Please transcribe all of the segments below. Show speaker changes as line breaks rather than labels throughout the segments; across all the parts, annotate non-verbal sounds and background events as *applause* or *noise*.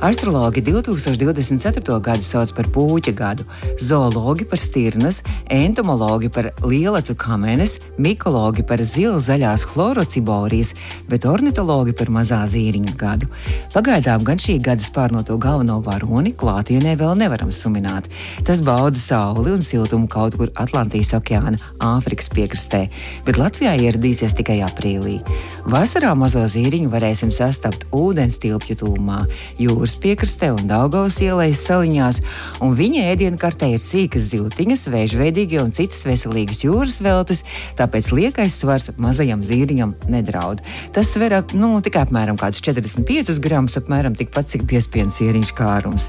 Astrologi 2024. gadu sauc par puķa gadu, zoologi par stirnas, entomologi par lielacu kamenes, mikologi par zilzaļās chlorociborijas, bet ornitologi par mazā zīriņa gadu. Pagaidām gan šī gada spārnoto galveno varoni klātienē vēl nevaram suminēt. Tas bauda sauli un siltumu kaut kur Atlantijas okeāna, Āfrikas piekrastē, bet Latvijā ieradīsies tikai aprīlī. Vasarā mazo zīriņu varēsim sastapt ūdens tilpju tūmā, jūras piekrastē un Daugavas ielais saliņās, un viņa ēdienkartē ir sīkas ziltiņas, vēžveidīgie un citas veselīgas jūras veltes, tāpēc liekais svars mazajam zīriņam nedraud. Tas sver nu, tikai apmēram 45 gramus, apmēram tikpat cik piespienas zīriņš kārums.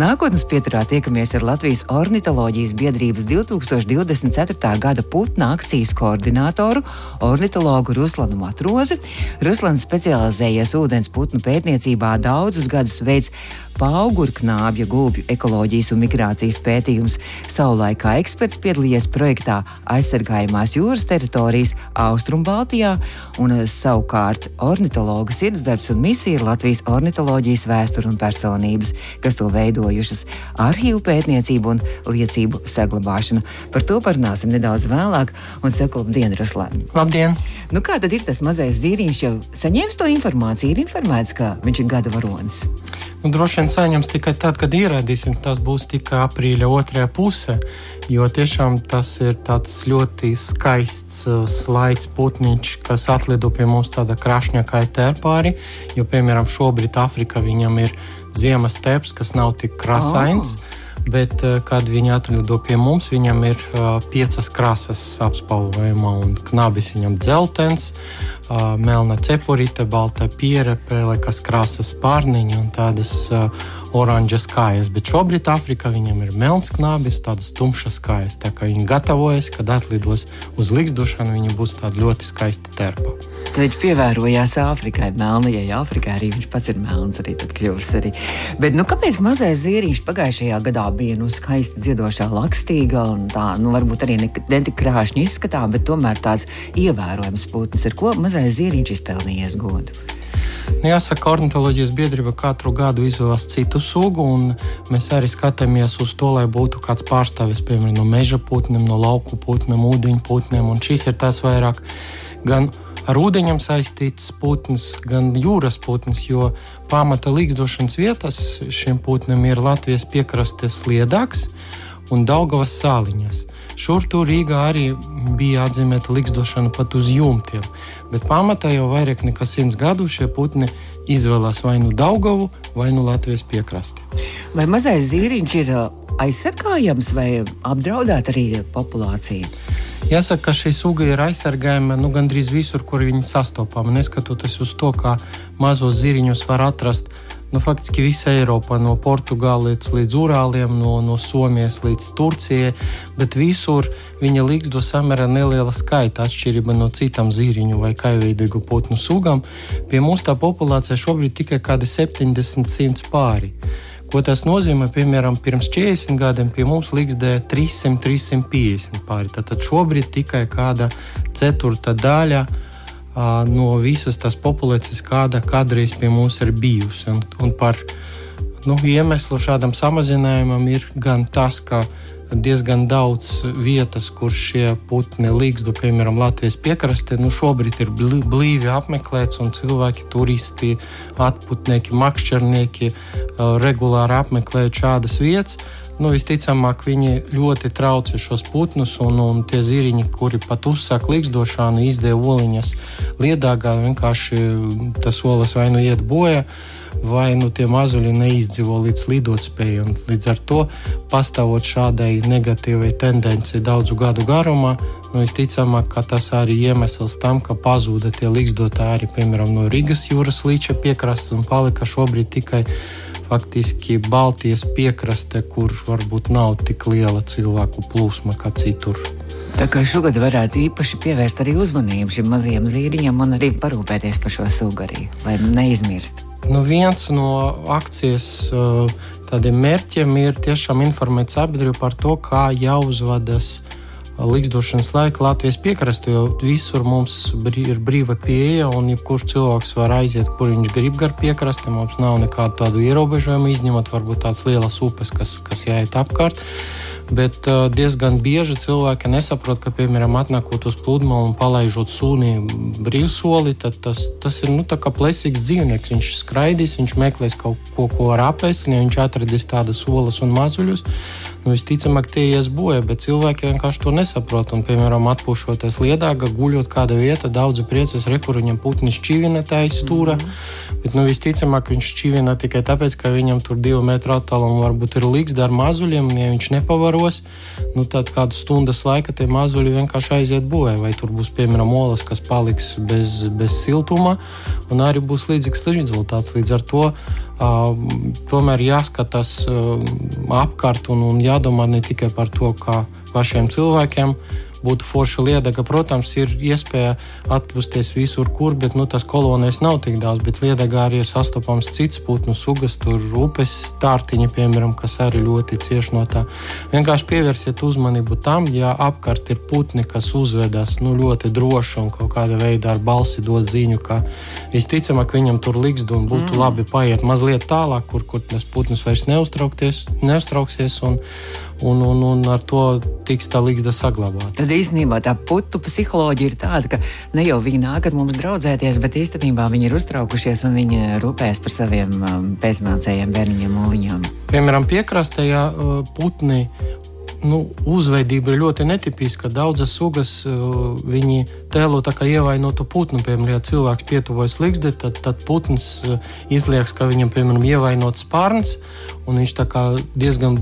Nākotnes pieturā tiekamies ar Latvijas ornitoloģijas biedrības 2024. gada putna akcijas koordinātoru, ornitologu Ruslanu Matrozi. Ruslans specializējies ūdens putnu pētniecībā daudzus gadus veids paugurknābja gulbju ekoloģijas un migrācijas pētījums. Savulaik kā eksperts piedalījies projektā aizsargājumās jūras teritorijas Austrumbaltijā, un eh, savukārt ornitologa sirdsdarbs un misija ir Latvijas ornitoloģijas vēsture un personības, kas to veidojušas - arhīvu pētniecību un liecību saglabāšana. Par to parunāsim nedaudz vēlāk, un saku labdien, Ruslāni!
Labdien!
Nu, kā tad ir tas mazais zīriņš, jau saņēmis to informāciju, ir informēts, ka viņš ir gada varonis?
Nu, droši vien saņems tikai tad, kad ierādīsim. Tas būs tikai aprīļa otrajā pusē. Jo tiešām tas ir tāds ļoti skaists uh, slaids putniņš, kas atlido pie mums tādā krāšņākā tērpārī. Jo, piemēram, šobrīd Afrikā viņam ir ziemas teps, kas nav tik krasains. Oh bet eh, kad viņi atrada pie mums, viņam ir uh, piecas krāsas apspalvojumā, un knabis viņam dzeltens, uh, melna cepurīte, balta pierepe, kas krāsas pārniņa un tādas oranžas kājas, bet šobrīd Āfrikā viņam ir melns knābis, tādas tumšas kājas. Tā kā viņi gatavojas, kad atlidos uz likstošanu, viņi būs tādi ļoti skaisti terpa.
Tad viņš pievērojās Āfrikai, melnajai Āfrikai. Arī viņš pats ir melns, arī tad kļuvis arī. Bet nu, kāpēc mazais zīriņš pagājušajā gadā bija nu, skaisti dziedošā, lakstīga un tā, nu, varbūt arī ne, ne tik krāšņi izskatā, bet tomēr tāds ievērojams putns, ar ko mazais zīriņš izpelnījies godu?
Nu, jāsaka, ornitholoģijas biedrība katru gadu izvēlas citu sugu, un mēs arī skatāmies uz to, lai būtu kāds pārstāvis, piemēram, no meža putniem, no lauku putniem, ūdeņu putniem. Šis ir tas vairāk gan ar ūdeņiem saistīts putns, gan jūras putns, jo pamata līgzdošanas vietas šiem putniem ir Latvijas piekrastes liedāks un Daugavas sāliņas. Šur tur Rīgā arī bija atzīmēta likstošana pat uz jumtiem, bet pamatā jau vairāk nekā simts gadu šie putni izvēlās vai nu Daugavu, vai nu Latvijas piekrasti.
Vai mazais zīriņš ir aizsargājams vai apdraudēta arī populācija?
Jāsaka, ka šī suga ir aizsargājama nu, gandrīz visur, kur viņi sastopama. Neskatoties uz to, kā mazos ziriņus var atrast nu, faktiski visa Eiropa, no Portugāles līdz Urāliem, no, no Somijas līdz Turcijai, bet visur viņa līgsto samērā neliela skaita atšķirība no citām zīriņu vai kaivīgu putnu sugām. Pie mums tā populācija šobrīd tikai kādi 70 pāri. Ko tas nozīmē? Piemēram, pirms 40 gadiem pie mums līgzdēja 300-350 pāri. Tad šobrīd tikai kāda ceturta daļa no visas tās populācijas, kāda kādreiz pie mums ir bijusi. Un, un par nu, iemeslu šādam samazinājumam ir gan tas, ka diezgan daudz vietas, kur šie putni līgstu, piemēram, Latvijas piekrastē, nu šobrīd ir blīvi apmeklēts, un cilvēki, turisti, atputnieki, makšķernieki regulāri apmeklē šādas vietas nu, visticamāk, viņi ļoti traucē šos putnus, un, un tie ziriņi, kuri pat uzsāk līgzdošanu, izdeva oliņas liedāgā, vienkārši tas olas vai nu iet bojā. Vai nu tie mazuļi neizdzīvo līdz lidotspējai. Līdz ar to, pastāvot šādai negatīvai tendencei daudzu gadu garumā, nu, visticamāk, ka tas arī iemesls tam, ka pazuda tie līgzdotāji arī, piemēram, no Rīgas jūras līča piekrastes un palika šobrīd tikai faktiski Baltijas piekraste, kur varbūt nav tik liela cilvēku plūsma kā citur.
Tā kā šogad varētu īpaši pievērst arī uzmanību šim mazajam zīriņam un arī parūpēties par šo sugariju, lai neizmirst.
Nu, viens no akcijas tādiem mērķiem ir tiešām informēt sabiedrību par to, kā jāuzvedas likstošanas laika Latvijas piekrastē, jo visur mums ir brīva pieeja, un jebkurš cilvēks var aiziet, kur viņš grib gar piekrasti. Mums nav nekādu tādu ierobežojumu, izņemot varbūt tādas lielas upes, kas, kas jāiet apkārt. Bet uh, diezgan bieži cilvēki nesaprot, ka, piemēram, atnākot uz pludmali un palaižot suni brīvsoli, tad tas, tas ir nu, plēsīgs dzīvnieks. Viņš skraidīs, viņš meklēs kaut ko, ko var apēst, un ja viņš atradīs tādas olas un mazuļus, nu, visticamāk, tie ies bojā. Bet cilvēki vienkārši to nesaprot. Un, piemēram, atpūšoties liedāga, guļot kāda vieta, daudzi priecas, rekur viņam putni šķīvina taisa stūra. Mm -hmm. Bet nu, visticamāk, viņš šķīvina tikai tāpēc, ka viņam tur divu metru attālumā varbūt ir līgs ar mazuļiem, un ja viņš nepavaros, nu, tad kādu stundas laika tie mazuļi vienkārši aiziet bojā. Vai tur būs, piemēram, olas, kas paliks bez, bez siltuma, un arī būs līdzīgs rezultāts. Līdz ar to tomēr jāskatās apkārt un, un jādomā ne tikai par to, kā pašiem cilvēkiem būtu forša lieta, ka, protams, ir iespēja atpūsties visur, kur, bet nu, tas kolonijas nav tik daudz. Bet lietā arī ir sastopams cits putnu sugas, tur upes stārtiņi, piemēram, kas arī ļoti cieši no tā. Vienkārši pievērsiet uzmanību tam, ja apkārt ir putni, kas uzvedas nu, ļoti droši un kaut kādā veidā ar balsi dod ziņu, ka visticamāk viņam tur liks un būtu mm. labi paiet mazliet tālāk, kur, kur tas putns vairs neuztrauksies. Un, un, un, un ar to tiks tā līgsta saglabāta.
Tad īstenībā tā putu psiholoģija ir tāda, ka ne jau viņi nāk ar mums draudzēties, bet īstenībā viņi ir uztraukušies un viņi rūpējas par saviem um, pēcnācējiem, bērniņiem, mūliņiem.
Piemēram, piekrastē, ja uh, putni nu, uzvedība ir ļoti netipiska. Daudzas sugas uh, viņi tēlo tā kā ievainotu putnu. Piemēram, ja cilvēks pietuvojas līgzdi, tad, tad putns uh, izliekas, ka viņam piemēram ievainots spārns, un viņš diezgan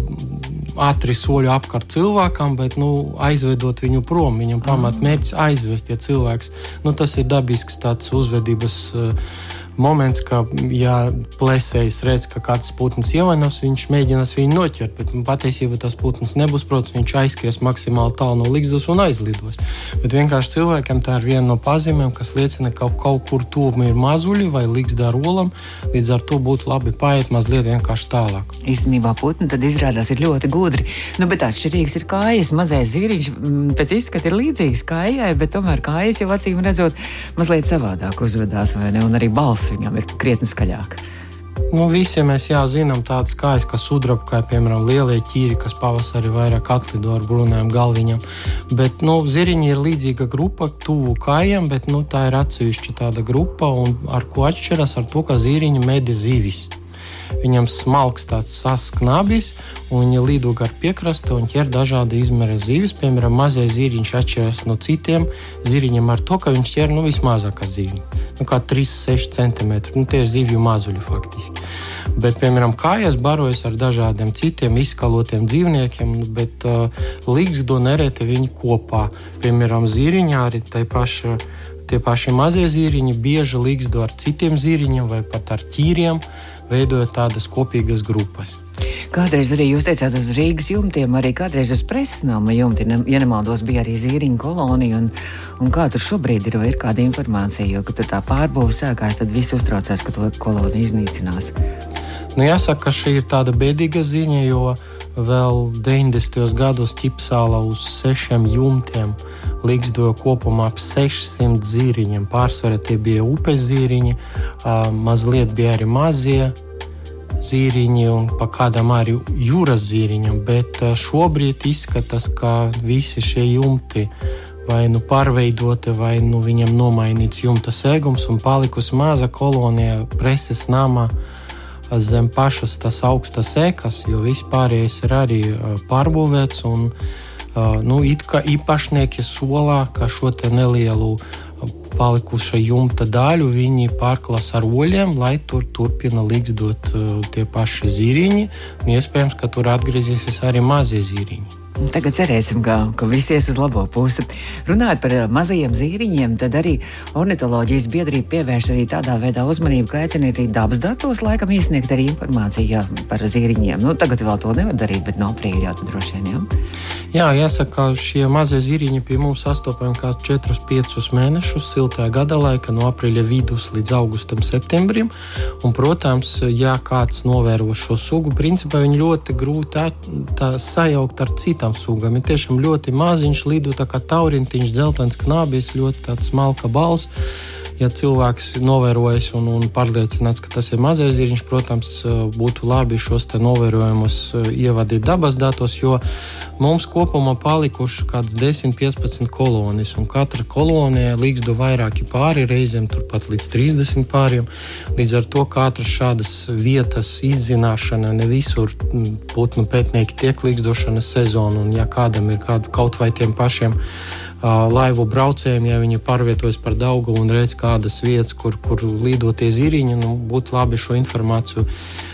ātri soļu apkārt cilvēkam, bet nu, aizvedot viņu prom. Viņam pamatmērķis aizvest, ja cilvēks. Nu, tas ir dabisks tāds uzvedības. Uh, moments, ka, ja plēsējs redz, ka kāds putns ievainos, viņš mēģinās viņu noķert. Bet patiesībā tas putns nebūs, protams, viņš aizskries maksimāli tālu no līgzdas un aizlidos. Bet vienkārši cilvēkiem tā ir viena no pazīmēm, kas liecina, ka kaut kur tuvu ir mazuļi vai līgzda ar olam. Līdz ar to būtu labi paiet mazliet vienkārši tālāk.
Īstenībā putni tad izrādās ir ļoti gudri. Nu, bet atšķirīgs ir kājas. Mazais ziriņš mm, pēc izskata ir līdzīgs kājai, bet tomēr kājas jau acīm redzot mazliet savādāk uzvedās, vai ne? Un arī balss balss viņam ir krietni skaļāka.
Nu, visiem mēs jā, zinām tādas kājas, kā sudraba, piemēram lielie ķīri, kas pavasarī vairāk atlido ar brūnām galviņām. Bet nu, ziriņi ir līdzīga grupa, tuvu kājām, bet nu, tā ir atsevišķa tāda grupa, un ar ko atšķiras ar to, ka ziriņi medī zivis. Viņam smalks tāds sasknabis, un viņa lido gar piekrastu un ķer dažādi izmēra zivis. Piemēram, mazais ziriņš atšķiras no citiem ziriņiem ar to, ka viņš ķer nu, vismazākās zivis. Nu, kā 3-6 cm. Nu, tie ir zivju mazuļi faktiski. Bet, piemēram, kājas barojas ar dažādiem citiem izkalotiem dzīvniekiem, bet uh, līgzdo nereti viņi kopā. Piemēram, ziriņā arī tai paša tie paši mazie zīriņi bieži līgzdo ar citiem zīriņiem vai pat ar ķīriem veidojot tādas kopīgas grupas.
Kādreiz arī jūs teicāt, uz Rīgas jumtiem, arī kādreiz uz preses nama jumtiem, ja nemaldos, bija arī zīriņa kolonija. Un, un kā tur šobrīd ir, vai ir kāda informācija, jo, kad tā pārbūve sākās, tad viss uztraucās, ka to koloniju iznīcinās.
Nu, jāsaka, ka šī ir tāda bēdīga ziņa, jo vēl 90. gados ķipsāla uz sešiem jumtiem līgzdoja kopumā ap 600 zīriņiem. Pārsvarā tie bija upes zīriņi, mazliet bija arī mazie zīriņi un pa kādam arī jūras zīriņam, bet šobrīd izskatās, ka visi šie jumti vai nu pārveidoti, vai nu viņam nomainīts jumta segums un palikusi maza kolonija preses namā zem pašas tas augstas ekas, jo viss pārējais ir arī pārbūvēts. Un, nu, it kā īpašnieki solā, ka šo nelielu palikušo jumta daļu viņi pārklās ar oļiem, lai tur turpina līgzdot tie paši zīriņi. Iespējams, ka tur atgriezīsies arī mazie zīriņi.
Tagad cerēsim, ka, ka viss ies uz labo pusi. Runājot par mazajiem zīriņiem, tad arī ornitoloģijas biedrība pievērš arī tādā veidā uzmanību, ka aicina arī dabas datos laikam iesniegt arī informāciju jā, par zīriņiem. Nu, tagad vēl to nevar darīt, bet no aprīļa jau droši vien. Jā.
Jā, jāsaka, šie mazie ziriņi pie mums sastopami kā 4-5 mēnešus siltajā gada laikā, no aprīļa vidus līdz augustam, septembrim. Un, protams, ja kāds novēro šo sugu, principā viņi ļoti grūti tā, tā sajaukt ar citām sugām. Ir tiešām ļoti maziņš, lidu tā kā taurintiņš, dzeltens knābis, ļoti smalka balss ja cilvēks novērojas un, un pārliecināts, ka tas ir mazais zirņš, protams, būtu labi šos novērojumus eh, ievadīt dabas datos, jo mums kopumā palikuši kaut kādas 10, 15 kolonijas, un katra kolonija līgstu vairāki pāri, reizēm turpat līdz 30 pāriem. Līdz ar to katras šādas vietas izzināšana ne visur putnu pētnieki tiek līgstošanas sezonu, un ja kādam ir kādu, kaut vai tiem pašiem laivu braucējiem, ja viņi pārvietojas par Daugu un redz kādas vietas, kur, kur lidotie ziriņi, nu, būtu labi šo informāciju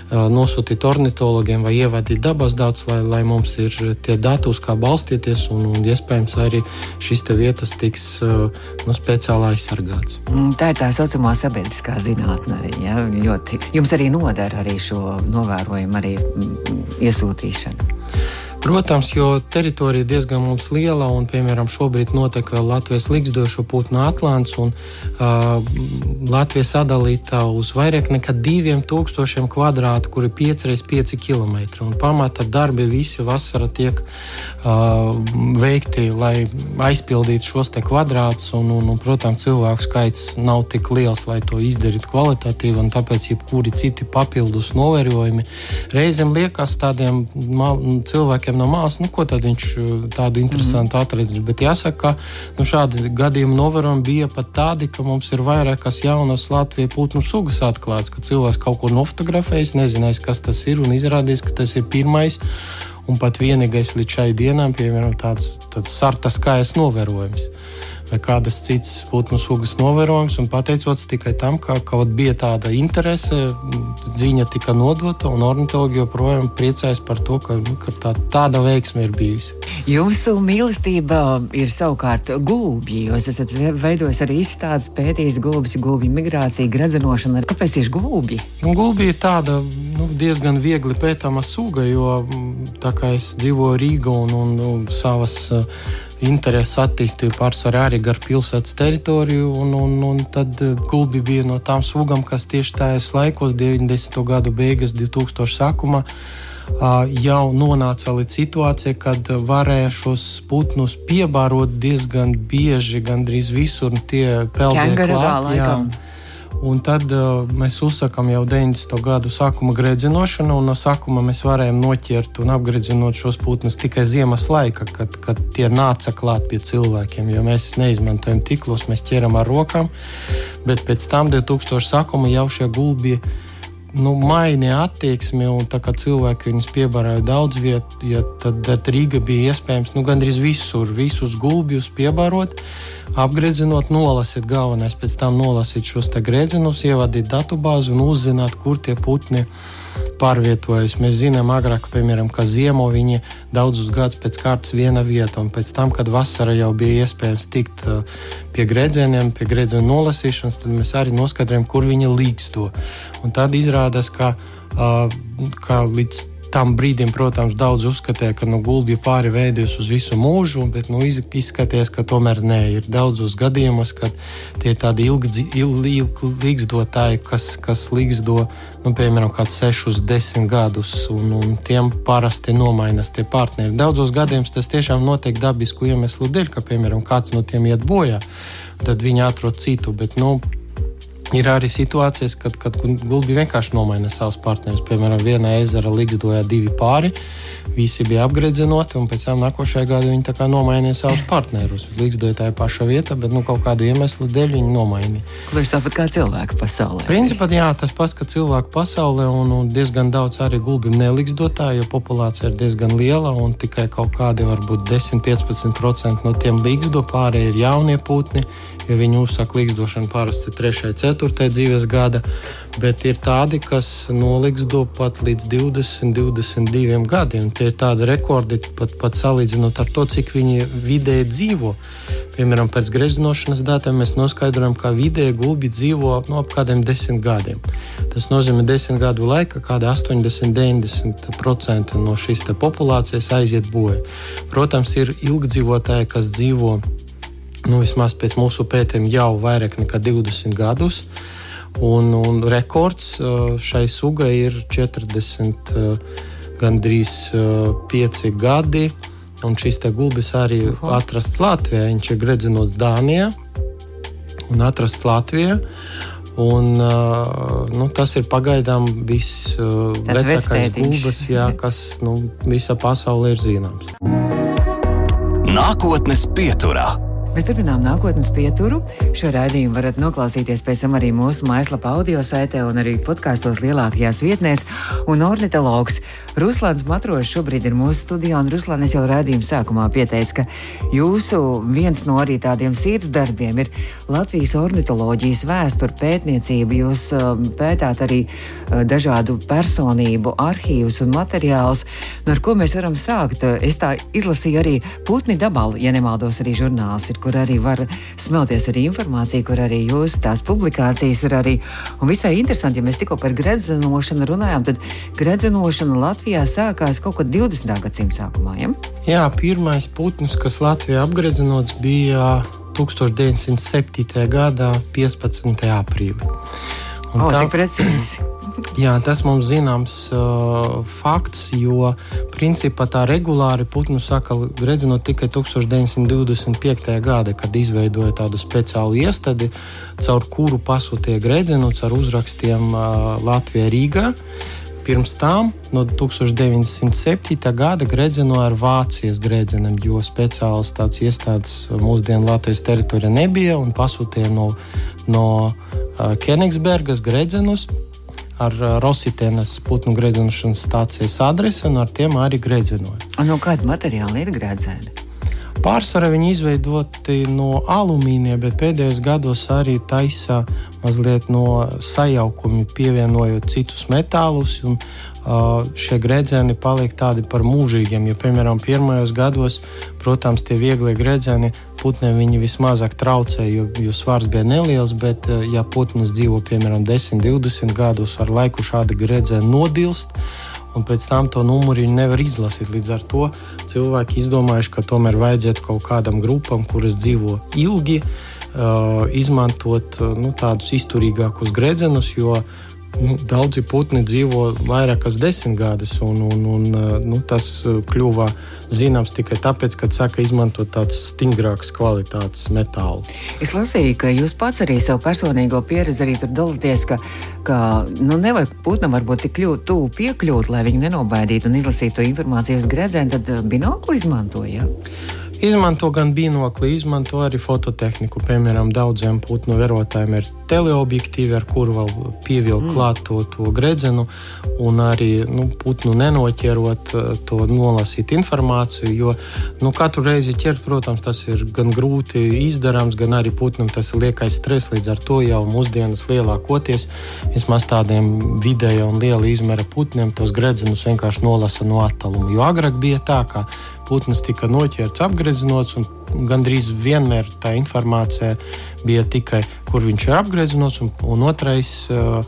nosūtīt ornitologiem vai ievadīt dabas datus, lai, lai mums ir tie dati, uz kā balstīties, un, un iespējams arī šīs vietas tiks nu, speciāli aizsargātas.
Mm, tā ir tā saucamā sabiedriskā zinātnē. Ja? Ļoti, jums arī noder arī šo novērojumu arī mm, iesūtīšanu.
Protams, jo teritorija diezgan liela, un, piemēram, šobrīd notiek Latvijas līgzdošo putnu atlants, un uh, Latvija sadalīta uz vairāk nekā 2000 kvadrātu, kuri ir 5x5 km. Un pamata darbi visi vasarā tiek uh, veikti, lai aizpildītu šos kvadrātus, un, un, un, protams, cilvēku skaits nav tik liels, lai to izdarītu kvalitatīvi, un tāpēc jebkuri citi papildus novērojumi reizēm liekas tādiem cilvēkiem, cilvēkiem no malas, nu, ko tad viņš uh, tādu interesantu mm. atradis. Bet jāsaka, ka nu, šādi gadījumi novērojami bija pat tādi, ka mums ir vairākas jaunas Latvijas putnu sugas atklātas, ka cilvēks kaut ko nofotografējis, nezinājis, kas tas ir, un izrādījis, ka tas ir pirmais un pat vienīgais līdz šai dienām, piemēram, tāds, tāds sartas kājas novērojums vai kādas citas putnu sugas novērojums. Pateicoties tikai tam, ka kaut bija tāda interese, ziņa tika nodota, un ornitologi joprojām priecājas par to, ka, nu, ka tā, tāda veiksme ir bijusi.
Jūsu mīlestība ir savukārt gulbji. Jūs esat veidojis arī izstādes, pētījis gulbis, gulbju migrāciju, gradzenošanu. Kāpēc tieši gulbji?
Nu, gulbji ir tāda nu, diezgan viegli pētāma suga, jo tā kā es dzīvoju Rīgā un, un, un savas uh, interesi attīstīja pārsvarā arī gar pilsētas teritoriju. Un, un, un tad eh, gulbi bija no tām sugām, kas tieši tajos laikos, 90. gadu beigas, 2000. sākumā, jau nonāca līdz situācijai, kad varēja šos putnus piebārot diezgan bieži, gandrīz visur. Tie peldēja klāt. Un tad uh, mēs uzsākām jau 90. gadu sākuma gredzenošanu, un no sākuma mēs varējām noķert un apgredzinot šos putnus tikai ziemas laika, kad, kad tie nāca klāt pie cilvēkiem. Jo mēs neizmantojam tiklus, mēs ķeram ar rokām, bet pēc tam 2000. sākuma jau šie gulbi nu, mainīja attieksmi, un tā kā cilvēki viņus piebarāja daudz vietu, ja tad, tad Rīga bija iespējams nu, gandrīz visur, visus gulbjus piebarot apgredzinot, nolasīt galvenais, pēc tam nolasīt šos grēdzinus, ievadīt datubāzi un uzzināt, kur tie putni pārvietojas. Mēs zinām, agrāk, piemēram, ka ziemo viņi daudzus gadus pēc kārtas viena vieta, un pēc tam, kad vasarā jau bija iespējams tikt uh, pie grēdzieniem, pie grēdzienu nolasīšanas, tad mēs arī noskaidrojam, kur viņi līgsto. Un tad izrādās, ka, uh, ka līdz tam brīdim, protams, daudz uzskatīja, ka nu, gulbja pāri veidojas uz visu mūžu, bet nu, izskatījās, ka tomēr nē, ir daudzos gadījumos, kad tie ir tādi ilgstotāji, kas, kas līgsto, nu, piemēram, kāds 6, 10 gadus, un, un tiem parasti nomainas tie partneri. Daudzos gadījumos tas tiešām notiek dabisku iemeslu dēļ, ka, piemēram, kāds no tiem iet bojā, tad viņi atrod citu. Bet, nu, Ir arī situācijas, kad, kad gulbi vienkārši nomaina savus partnerus. Piemēram, vienā ezera līgzdojā divi pāri, visi bija apgredzenoti, un pēc tam nākošajā gadā viņi nomainīja savus partnerus. Līgzdoja tajā pašā vietā, bet nu, kaut kādu iemeslu dēļ viņi nomainīja.
Gluži tāpat kā cilvēku pasaulē.
Principā jā, tas pats, ka cilvēku pasaulē un, un diezgan daudz arī gulbi neligzdotāju, jo populācija ir diezgan liela un tikai kaut kādi varbūt 10-15% no tiem līgzdo, pārējie ir jaunie putni jo viņi uzsāk līgzdošanu parasti 3. un 4. dzīves gada, bet ir tādi, kas noliksto pat līdz 20, 22 gadiem. Tie ir tādi rekordi, pat, pat salīdzinot ar to, cik viņi vidēji dzīvo. Piemēram, pēc greznošanas datiem mēs noskaidrojam, ka vidēji gulbi dzīvo no ap kādiem desmit gadiem. Tas nozīmē, ka desmit gadu laikā kāda 80-90% no šīs populācijas aiziet bojā. Protams, ir ilgdzīvotāji, kas dzīvo nu, vismaz pēc mūsu pētījuma jau vairāk nekā 20 gadus. Un, un rekords šai sugai ir 40, uh, gandrīz 5 uh, gadi. Un šis gulbis arī ir atrasts Latvijā. Viņš ir gredzenots Dānijā un atrasts Latvijā. Un, uh, nu, tas ir pagaidām visvecākais uh, gulbis, jā, kas nu, visā pasaulē ir zināms.
Nākotnes pieturā.
Mēs turpinām nākotnes pieturu. Šo raidījumu varat noklausīties pēc tam arī mūsu mājaslapā, audio saitē un arī podkāstos lielākajās vietnēs. Un ornitologs Ruslāns Matrošs šobrīd ir mūsu studijā, un Ruslāns jau raidījuma sākumā pieteica, ka jūsu viens no arī tādiem sirds darbiem ir Latvijas ornitoloģijas vēsture pētniecība. Jūs um, pētāt arī uh, dažādu personību arhīvus un materiālus, no ar ko mēs varam sākt. Es tā izlasīju arī putni dabalu, ja nemaldos arī žurnāls. Ir, kur arī var smelties arī informācija, kur arī jūsu tās publikācijas ir arī. Un visai interesanti, ja mēs tikko par gredzenošanu runājām, tad gredzenošana Latvijā sākās kaut kad 20. gadsimta sākumā. Ja?
Jā, pirmais putns, kas Latvijā apgredzenots, bija 1907. gada 15. aprīlī.
O, tā, cik precīzi!
Jā, tas mums zināms uh, fakts, jo principā tā regulāri putnu saka redzinot tikai 1925. gada, kad izveidoja tādu speciālu iestadi, caur kuru pasūtīja gredzenu, caur uzrakstiem uh, Latvijā Rīgā. Pirms tam, no 1907. gada, gredzeno ar Vācijas gredzenam, jo speciāls tāds iestādes mūsdienu Latvijas teritorijā nebija un pasūtīja no, no uh, Kenigsbergas gredzenus ar Rositēnas putnu gredzenošanas stācijas adresi un ar tiem arī gredzenoja.
No kāda materiāla ir gredzēni?
Pārsvarā viņi izveidoti no alumīnija, bet pēdējos gados arī taisa mazliet no sajaukumiem, pievienojot citus metālus. Un, uh, šie gredzeni paliek tādi par mūžīgiem. Ja, piemēram, pirmajos gados, protams, tie vieglie gredzeni putniem viņi vismazāk traucē, jo, jo svars bija neliels. Bet, eh, ja putns dzīvo piemēram 10, 20 gadus, ar laiku šāda gredzena nodilst. Un pēc tam to numuru nevar izlasīt. Līdz ar to cilvēki izdomājuši, ka tomēr vajadzētu kaut kādam grupam, kuras dzīvo ilgi, uh, izmantot uh, nu, tādus izturīgākus gredzenus, jo uh, nu, daudzi putni dzīvo vairākas desmitgades, un, un, un nu, tas kļuva zināms tikai tāpēc, ka sāka izmantot tādus stingrākus kvalitātes metālu.
Es lasīju, ka jūs pats arī savu personīgo pieredzi arī tur dalāties, ka, ka nu, nevar putnam varbūt tik ļoti tuvu piekļūt, lai viņu nenobaidītu un izlasītu informāciju uz gredzena, tad binokli izmantoja.
Izmanto gan binokli, izmanto arī fototehniku. Piemēram, daudziem putnu vērotājiem ir teleobjektīvi, ar kuru vēl pievilkt mm. klāt to, to gredzenu, un arī nu, putnu nenoķerot eh, to nolasīt informāciju. Jo nu, katru reizi ķert, protams, tas ir gan grūti izdarāms, gan arī putnam tas ir liekais stress. Līdz ar to jau mūsdienas lielākoties vismaz tādiem vidēja un liela izmēra putniem tos gredzenus vienkārši nolasa no attāluma. Jo agrāk bija tā, ka putns tika noķerts, apgreznots, un gandrīz vienmēr tā informācija bija tikai, kur viņš ir apgreznots, un, un otrais uh,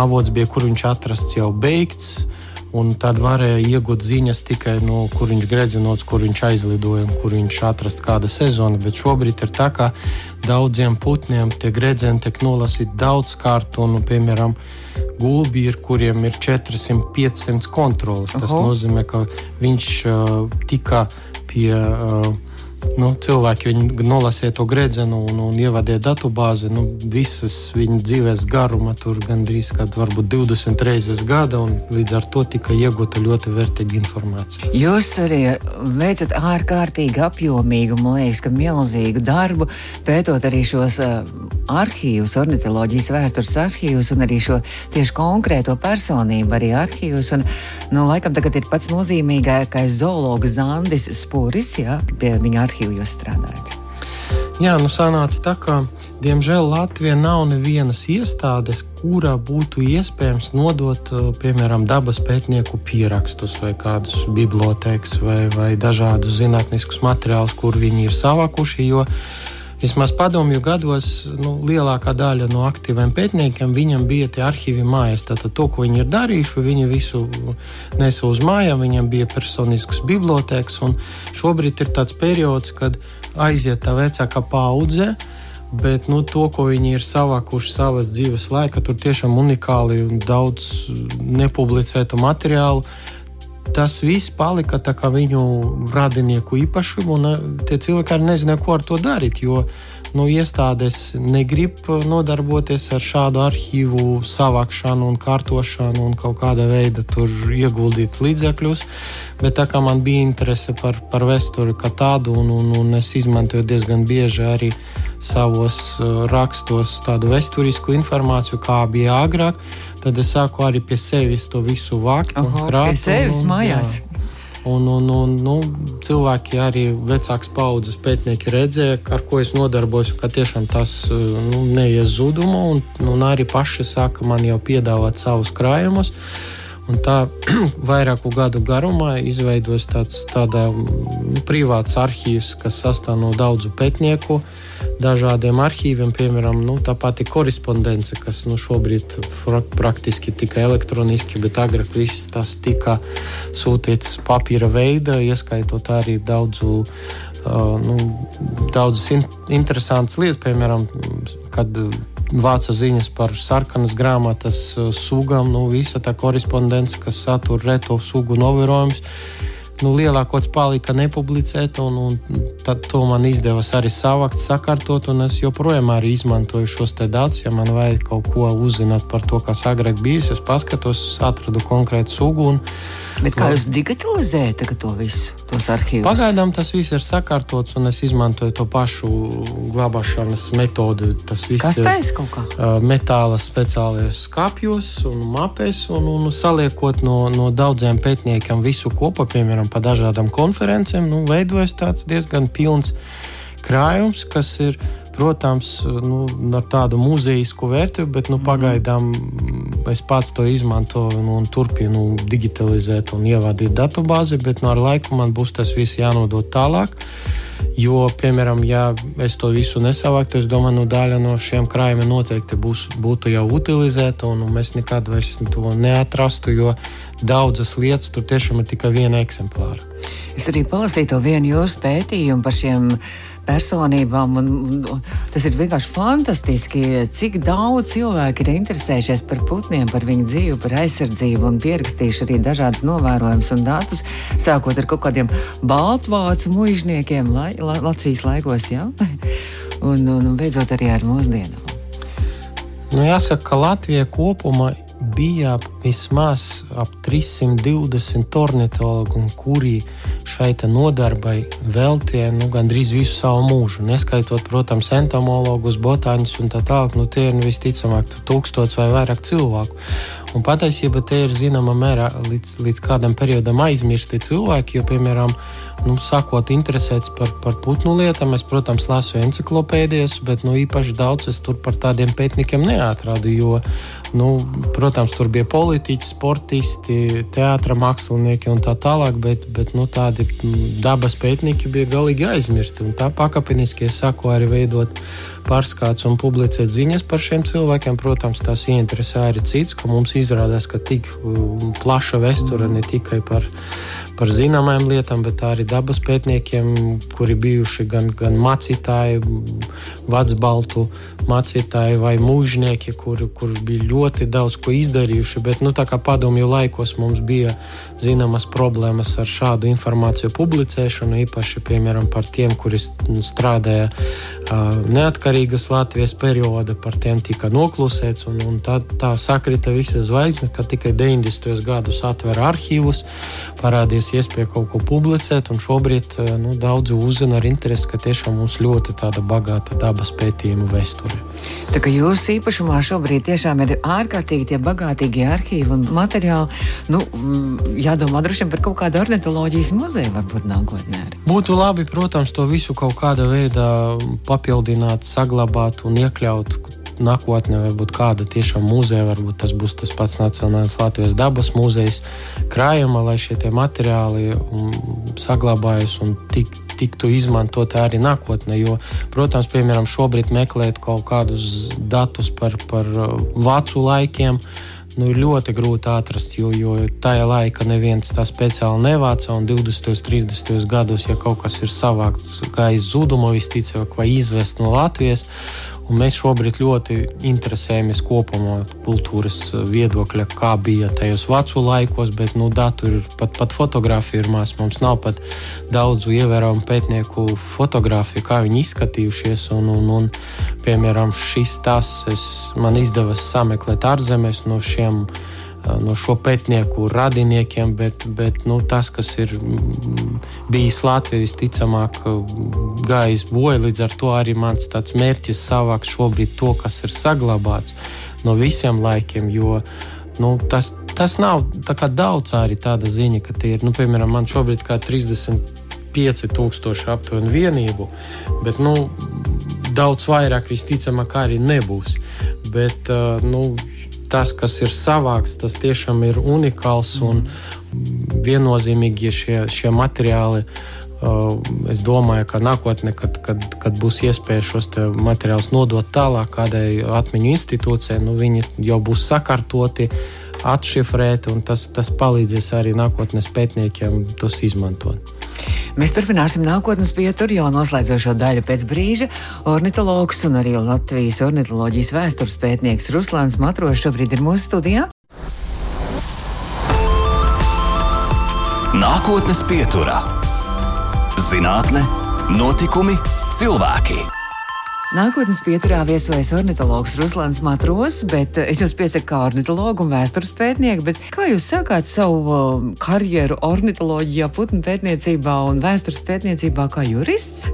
avots bija, kur viņš atrasts jau beigts. Un tad varēja iegūt ziņas tikai no kur viņš gredzenots, kur viņš aizlidoja un kur viņš atrasts kāda sezona. Bet šobrīd ir tā, ka daudziem putniem tie gredzeni tiek nolasīti daudz kārt. Un, piemēram, gulbi ir, kuriem ir 400-500 kontrolas. Tas Oho. nozīmē, ka viņš uh, tika pie. Uh, nu, cilvēki nolasīja to gredzenu un, un ievadīja datubāzi. Nu, visas viņa dzīves garuma tur gandrīz varbūt 20 reizes gada, un līdz ar to tika iegūta ļoti vērtīga informācija.
Jūs arī veicat ārkārtīgi apjomīgu, man liekas, ka milzīgu darbu, pētot arī šos uh, arhīvus, ornitoloģijas vēstures arhīvus un arī šo tieši konkrēto personību arī arhīvus. Un, nu, laikam tagad ir pats nozīmīgākais zoologs Zandis Spuris, jā, pie viņa arhīvu jūs strādājat?
Jā, nu sanāca tā, ka Diemžēl Latvijā nav nevienas iestādes, kurā būtu iespējams nodot, uh, piemēram, dabas pētnieku pierakstus vai kādus bibliotēkas vai, vai dažādus zinātniskus materiālus, kur viņi ir savākuši. Jo Vismaz padomju gados nu, lielākā daļa no aktīviem pētniekiem viņam bija tie arhīvi mājās. Tātad to, ko viņi ir darījuši, viņi visu nesa uz mājām, viņam bija personisks bibliotēks. Šobrīd ir tāds periods, kad aiziet tā vecākā paudze. Bet nu, to, ko viņi ir savākuši savas dzīves laikā, tur tiešām unikāli un daudz nepublicētu materiālu tas viss palika viņu radinieku īpašumu, un eh, tie cilvēki arī nezināja, ko ar to darīt. Jo nu, iestādes negrib nodarboties ar šādu arhīvu savākšanu un kārtošanu un kaut kāda veida ieguldīt līdzekļus. Bet tā kā man bija interese par, par vēsturi kā tādu, un, un, un es izmantoju diezgan bieži arī savos uh, rakstos tādu vēsturisku informāciju, kā bija agrāk Tad es sāku arī pie sevis to visu vākt.
Oho, krāt, pie sevis un, mājās. Jā.
Un, un, un, nu, cilvēki, arī vecākas paudzes pētnieki redzēja, ar ko es nodarbojos, ka tiešām tas nu, neies zudumu. Un, un arī paši sāka man jau piedāvāt savus krājumus. Un tā *clears throat* vairāku gadu garumā izveidojas tāds nu, privāts arhīvs, kas sastāv no daudzu pētnieku. Uh, dažādiem arhīviem, piemēram, nu, tā pati korespondence, kas nu, šobrīd praktiski tikai elektroniski, bet agrāk viss tas tika sūtīts papīra veidā, ieskaitot arī daudzu. Uh, nu, daudzas in interesantas lietas, piemēram, kad vāca ziņas par sarkanas grāmatas sugām, nu, visa tā korespondence, kas satur reto sugu novērojumus nu, lielākoties palika nepublicēta, un, un tad to man izdevās arī savākt, sakārtot, un es joprojām arī izmantoju šos te datus. Ja man vajag kaut ko uzzināt par to, kas agrāk bijis, es paskatos, atradu konkrētu sugu. Un,
Bet kā jūs digitalizējat to visu, tos arhīvus?
Pagaidām tas viss ir sakārtots, un es izmantoju to pašu glabāšanas metodi. Tas viss
Kas ir kaut kā?
metāla speciālajos skāpjos un mapēs, un, un saliekot no, no daudziem pētniekiem visu kopā, piemēram, pa dažādām konferencēm, nu, veidojas tāds diezgan pilns krājums, kas ir protams, nu, ar tādu muzejisku vērtību, bet nu, mhm. pagaidām es pats to izmantoju nu, un turpinu digitalizēt un ievadīt datubāzi, bet nu, ar laiku man būs tas viss jānodod tālāk. Jo, piemēram, ja es to visu nesavāktu, es domāju, nu, daļa no šiem krājumiem noteikti būs, būtu jau utilizēta, un mēs nekad vairs to neatrastu, jo daudzas lietas tur tiešām ir tikai viena eksemplāra.
Es arī palasīju to vienu jūsu pētījumu par šiem personībām. Un, un, tas ir vienkārši fantastiski, cik daudz cilvēku ir interesējušies par putniem, par viņu dzīvi, par aizsardzību un pierakstījuši arī dažādas novērojumus un datus, sākot ar kaut kādiem baltvācu muizniekiem lai, la, Latvijas laikos, ja? *laughs* un, un, un beidzot arī ar mūsdienām.
Nu, jāsaka, ka Latvija kopumā bija vismaz ap 320 ornitologu, kuri šai nodarbai veltīja nu, gandrīz visu savu mūžu. Neskaitot, protams, entomologus, botāņus un tā tālāk, nu, tie ir nu, visticamāk tūkstots vai vairāk cilvēku. Un patiesībā te ir zināmā mērā līdz, līdz kādam periodam aizmirsti cilvēki, jo, piemēram, nu, sākot interesēties par, par putnu lietām, es, protams, lasu encyklopēdijas, bet nu, īpaši daudz es tur par tādiem pētniekiem neatradu. Jo, nu, protams, tur bija politiķi, sportisti, teātris, mākslinieki un tā tālāk, bet, bet nu, tādi dabas pētnieki bija galīgi aizmirsti. Tā pakāpeniski es sāku arī veidot pārskats un publicēt ziņas par šiem cilvēkiem. Protams, tas ieinteresē arī cits, ka mums izrādās, ka tik plaša vēsture ne tikai par, par zināmām lietām, bet arī dabas pētniekiem, kuri bijuši gan, gan mācītāji, vecbaltu mācītāji vai mūžnieki, kuri, kuri bija ļoti daudz ko izdarījuši. Bet, nu, tā kā padomju laikos mums bija zināmas problēmas ar šādu informāciju publicēšanu, īpaši piemēram par tiem, kuri strādāja uh, neatkarīgas Latvijas perioda, par tiem tika noklusēts. Un, un tā, tā sakrita visas zvaigznes, ka tikai 90. gadus atver arhīvus, parādījās iespēja kaut ko publicēt, šobrīd uh, nu, daudzi uzzina ar interesi, ka tiešām mums ļoti tāda bagāta dabas pētījuma vēsture.
Tā kā jūsu īpašumā šobrīd tiešām ir ārkārtīgi tie bagātīgie arhīvi un materiāli, nu, mm, jādomā droši vien par kaut kādu ornitoloģijas muzeju varbūt nākotnē. Arī.
Būtu labi, protams, to visu kaut kādā veidā papildināt, saglabāt un iekļaut nākotnē varbūt kāda tiešām muzeja, varbūt tas būs tas pats Nacionālais Latvijas dabas muzejs, krājuma, lai šie materiāli um, saglabājas un tik, tiktu izmantot arī nākotnē. Jo, protams, piemēram, šobrīd meklēt kaut kādus datus par, par uh, vācu laikiem nu, ir ļoti grūti atrast, jo, jo tajā laikā neviens tā speciāli nevāca. Un 20. un 30. gados, ja kaut kas ir savākts kā iz zuduma, visticamāk, vai izvest no Latvijas, Un mēs šobrīd ļoti interesējamies kopumā kultūras viedokļa, kā bija tajos vecu laikos, bet nu, datoru pat, pat fotografija ir maz. Mums nav pat daudzu ievērojumu pētnieku fotografiju, kā viņi izskatījušies. Un, un, un, piemēram, šis tas es, man izdevās sameklēt ārzemēs no šiem no šo pētnieku radiniekiem, bet, bet nu, tas, kas ir bijis Latvijā, visticamāk, gājis bojā. Līdz ar to arī mans mērķis savākt šobrīd to, kas ir saglabāts no visiem laikiem. Jo, nu, tas, tas nav daudz arī tāda ziņa, ka tie ir, nu, piemēram, man šobrīd kā 35,000 aptuveni vienību, bet nu, daudz vairāk visticamāk arī nebūs. Bet, nu, tas, kas ir savāks, tas tiešām ir unikāls un viennozīmīgi šie, šie materiāli. Uh, es domāju, ka nākotnē, kad, kad, kad būs iespēja šos materiālus nodot tālāk kādai atmiņu institūcijai, nu, viņi jau būs sakārtoti, atšifrēti, un tas, tas palīdzēs arī nākotnes pētniekiem tos izmantot.
Mēs turpināsim nākotnes pieturu jau noslēdzošo daļu pēc brīža. Ornitologs un arī Latvijas ornitoloģijas vēstures pētnieks Ruslāns Matros šobrīd ir mūsu studijā.
Nākotnes pieturā - zinātne, notikumi, cilvēki.
Nākotnes pieturā viesojas ornitologs Ruslans Matros, bet es jūs piesaku kā ornitologu un vēstures pētnieku. Kā jūs sākāt savu um, karjeru ornitoloģijā, putnu pētniecībā un vēstures pētniecībā kā jurists?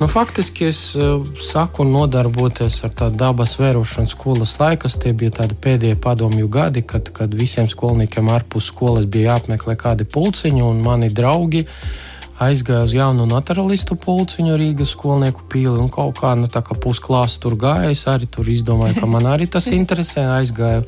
Nu, faktiski es uh, saku nodarboties ar tādu dabas vērošanas skolas laikus. Tie bija tādi pēdējie padomju gadi, kad, kad visiem skolniekiem ārpus skolas bija jāapmeklē kādi pulciņi un mani draugi aizgāju uz jaunu naturalistu pulciņu Rīgas skolnieku pīli un kaut kā, nu, tā kā pusklāsts tur gāja. Es arī tur izdomāju, ka man arī tas interesē. Aizgāju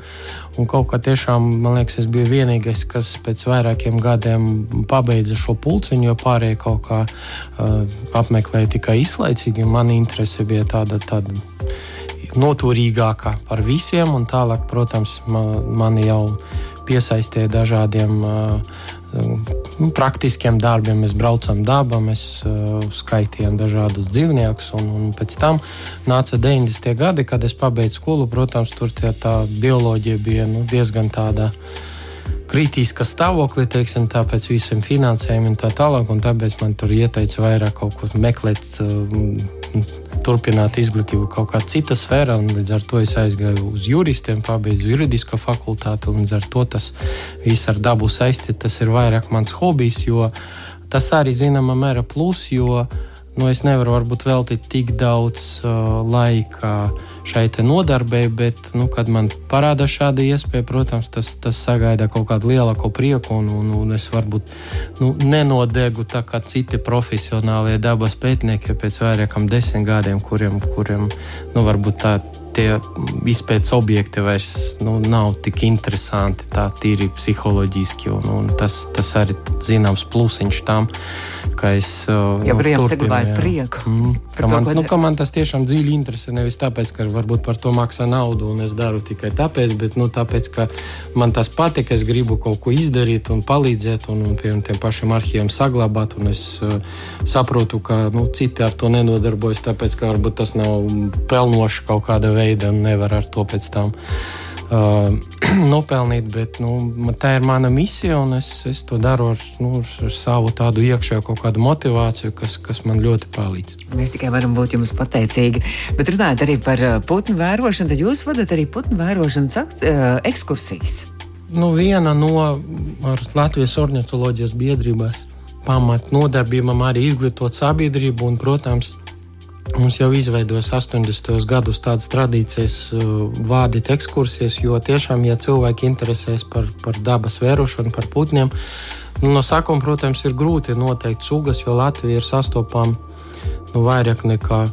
un kaut kā tiešām, man liekas, es biju vienīgais, kas pēc vairākiem gadiem pabeidza šo pulciņu, jo pārējie kaut kā uh, apmeklēja tikai izlaicīgi. Man interese bija tāda. tāda Noturīgākā par visiem, un tālāk, protams, man, mani jau piesaistīja dažādiem uh, nu, praktiskiem darbiem. Mēs braucam dabā, mēs uh, skaitījām dažādus dzīvniekus. Un, un pēc tam nāca 90. gadi, kad es pabeidzu skolu. Protams, tur tie, tā bioloģija bija nu, diezgan tāda kritiska stāvoklī, teiksim, tāpēc visiem finansējumiem un tā tālāk. Un tāpēc man tur ieteica vairāk kaut ko meklēt. Uh, turpināt izglītību kaut kādā citā sfērā, līdz ar to es aizgāju uz juristiem, pabeidzu juridisko fakultāti, līdz ar to tas viss ar dabu saistīts. Tas ir vairāk mans hobijs, jo tas arī zināmā mērā plus, jo nu, es nevaru varbūt veltīt tik daudz uh, laika šai nodarbei, bet, nu, kad man parādās šāda iespēja, protams, tas, tas sagaida kaut kādu lielāku prieku, un, un, un es varbūt nu, nenodegu tā kā citi profesionālie dabas pētnieki pēc vairākiem desmit gadiem, kuriem, kuriem nu, varbūt tā tie izpētes objekti vairs nu, nav tik interesanti, tā tīri psiholoģiski. Un, un tas, tas arī zināms plusiņš tam, ka es uh,
jau nu, saglabāju prieku. Mm,
ka, man, to, nu, ka man tas tiešām dziļi interesē. Nevis tāpēc, ka varbūt par to maksā naudu un es daru tikai tāpēc, bet nu, tāpēc, ka man tas patīk. Es gribu kaut ko izdarīt un palīdzēt, un, un pie tiem pašiem arhīviem saglabāt. Es uh, saprotu, ka nu, citi ar to nenodarbojas, tāpēc, ka varbūt tas nav pelnoši kaut kāda veida un nevar ar to pēc tam uh, *clears throat* nopelnīt, bet nu, tā ir mana misija, un es, es to daru ar, nu, ar savu tādu iekšējo kaut kādu motivāciju, kas, kas man ļoti palīdz.
Mēs tikai varam būt jums pateicīgi. Bet runājot arī par uh, putnu vērošanu, tad jūs vadat arī putnu vērošanas uh, ekskursijas.
Nu, viena no Latvijas ornitoloģijas biedrības pamatnodarbībām arī izglītot sabiedrību un, protams, Mums jau izveidojas 80. gados tādas tradīcijas, vādīt ekskursijas, jo tiešām, ja cilvēki interesēs par, par dabas vērošanu, par putniem, nu, no sākuma, protams, ir grūti noteikt sugas, jo Latvija ir sastopama nu, vairāk nekā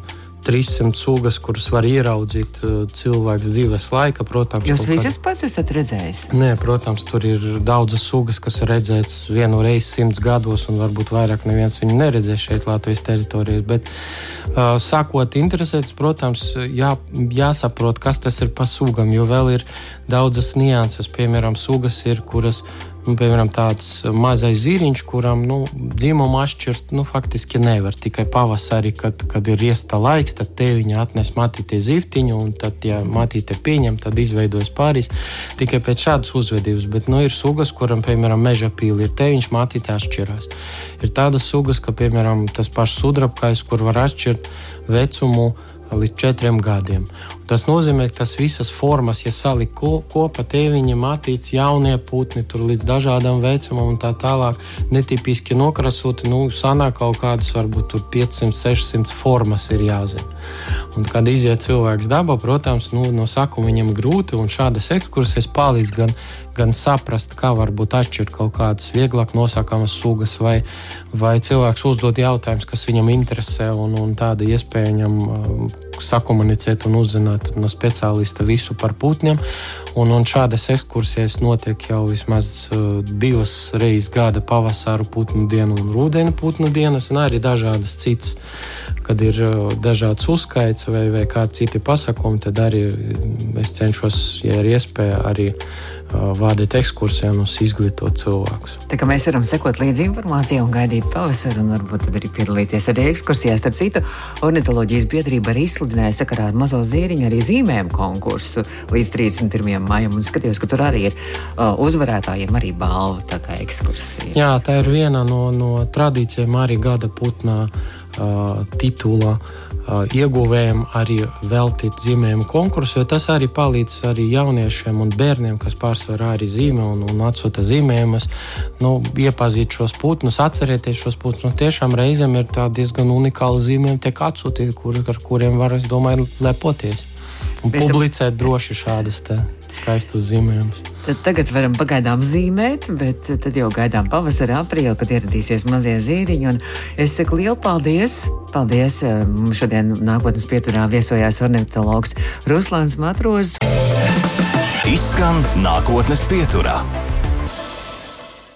300 sugas, kuras var ieraudzīt uh, cilvēks dzīves laika. Protams,
jūs visas kād... pats esat redzējis?
Nē, protams, tur ir daudzas sugas, kas ir redzētas vienu reizi simts gados, un varbūt vairāk neviens viņu neredzēs šeit, Latvijas teritorijā. Bet, uh, sākot interesēties, protams, jā, jāsaprot, kas tas ir pa sugam, jo vēl ir daudzas nianses. Piemēram, sugas ir, kuras ir Nu, piemēram, tāds mazais zīriņš, kuram nu, dzimumu atšķirt nu, faktiski nevar. Tikai pavasarī, kad, kad ir riesta laiks, tad te viņa atnes matītie zivtiņu, un tad, ja matīte pieņem, tad izveidojas pāris tikai pēc šādas uzvedības. Bet nu, ir sugas, kuram, piemēram, meža pīli ir te viņš matīte atšķirās. Ir tādas sugas, ka, piemēram, tas pašs sudrabkais, kur var atšķirt vecumu līdz četriem gadiem. Tas nozīmē, ka tas visas formas, ja salikt ko, kopā, tēviņa, matīts, jaunie putni, tur līdz dažādam vecumam un tā tālāk, netipiski nokrasoti, nu, sanāk kaut kādas, varbūt 500, 600 formas ir jāzina. Un, kad iziet cilvēks dabā, protams, nu, no sākuma viņam grūti, un šādas ekskursijas palīdz gan, gan saprast, kā varbūt atšķirt kaut kādas vieglāk nosakamas sugas, vai, vai cilvēks uzdod jautājumus, kas viņam interesē, un, un tāda iespēja viņam sakomunicēt un uzzināt no speciālista visu par putniem. Un, un šādas ekskursijas notiek jau vismaz uh, divas reizes gada pavasara putnu dienu un rudenī putnu dienas, un arī dažādas citas. Kad ir uh, dažāds uzskaits vai, vai kādi citi pasakumi, tad arī es cenšos, ja ir iespēja, arī vādīt ekskursijām un izglītot cilvēkus.
Tā kā mēs varam sekot līdzi informācijai un gaidīt pavasaru, un varbūt arī piedalīties arī ekskursijās. Starp citu, ornitoloģijas biedrība arī izsludināja sakarā ar mazo zīriņu arī zīmējumu konkursu līdz 31. maijam, un skatījos, ka tur arī ir uh, uzvarētājiem arī balva ekskursija.
Jā, tā ir viena no, no tradīcijām arī gada putnā titula. Ieguvējiem arī veltīt zīmējumu konkursu, jo tas arī palīdz arī jauniešiem un bērniem, kas pārsvarā arī zīmē un, un atsūta zīmējumus, nu, iepazīt šos putnus, atcerēties šos putnus. Nu, tiešām reizēm ir diezgan unikāli zīmējumi, tiek atsūtīti, kur, ar kuriem var, es domāju, lepoties. Un publicēt droši šādas skaistas zīmējumus.
Tad tagad varam pagaidām zīmēt, bet tad jau gaidām pavasara, aprīli, kad ieradīsies mazie zīriņi. Es saku lielu paldies! Paldies! Mums šodien nākotnes pieturā viesojās ornitologs Ruslāns Matrozs.
Izskan nākotnes pieturā.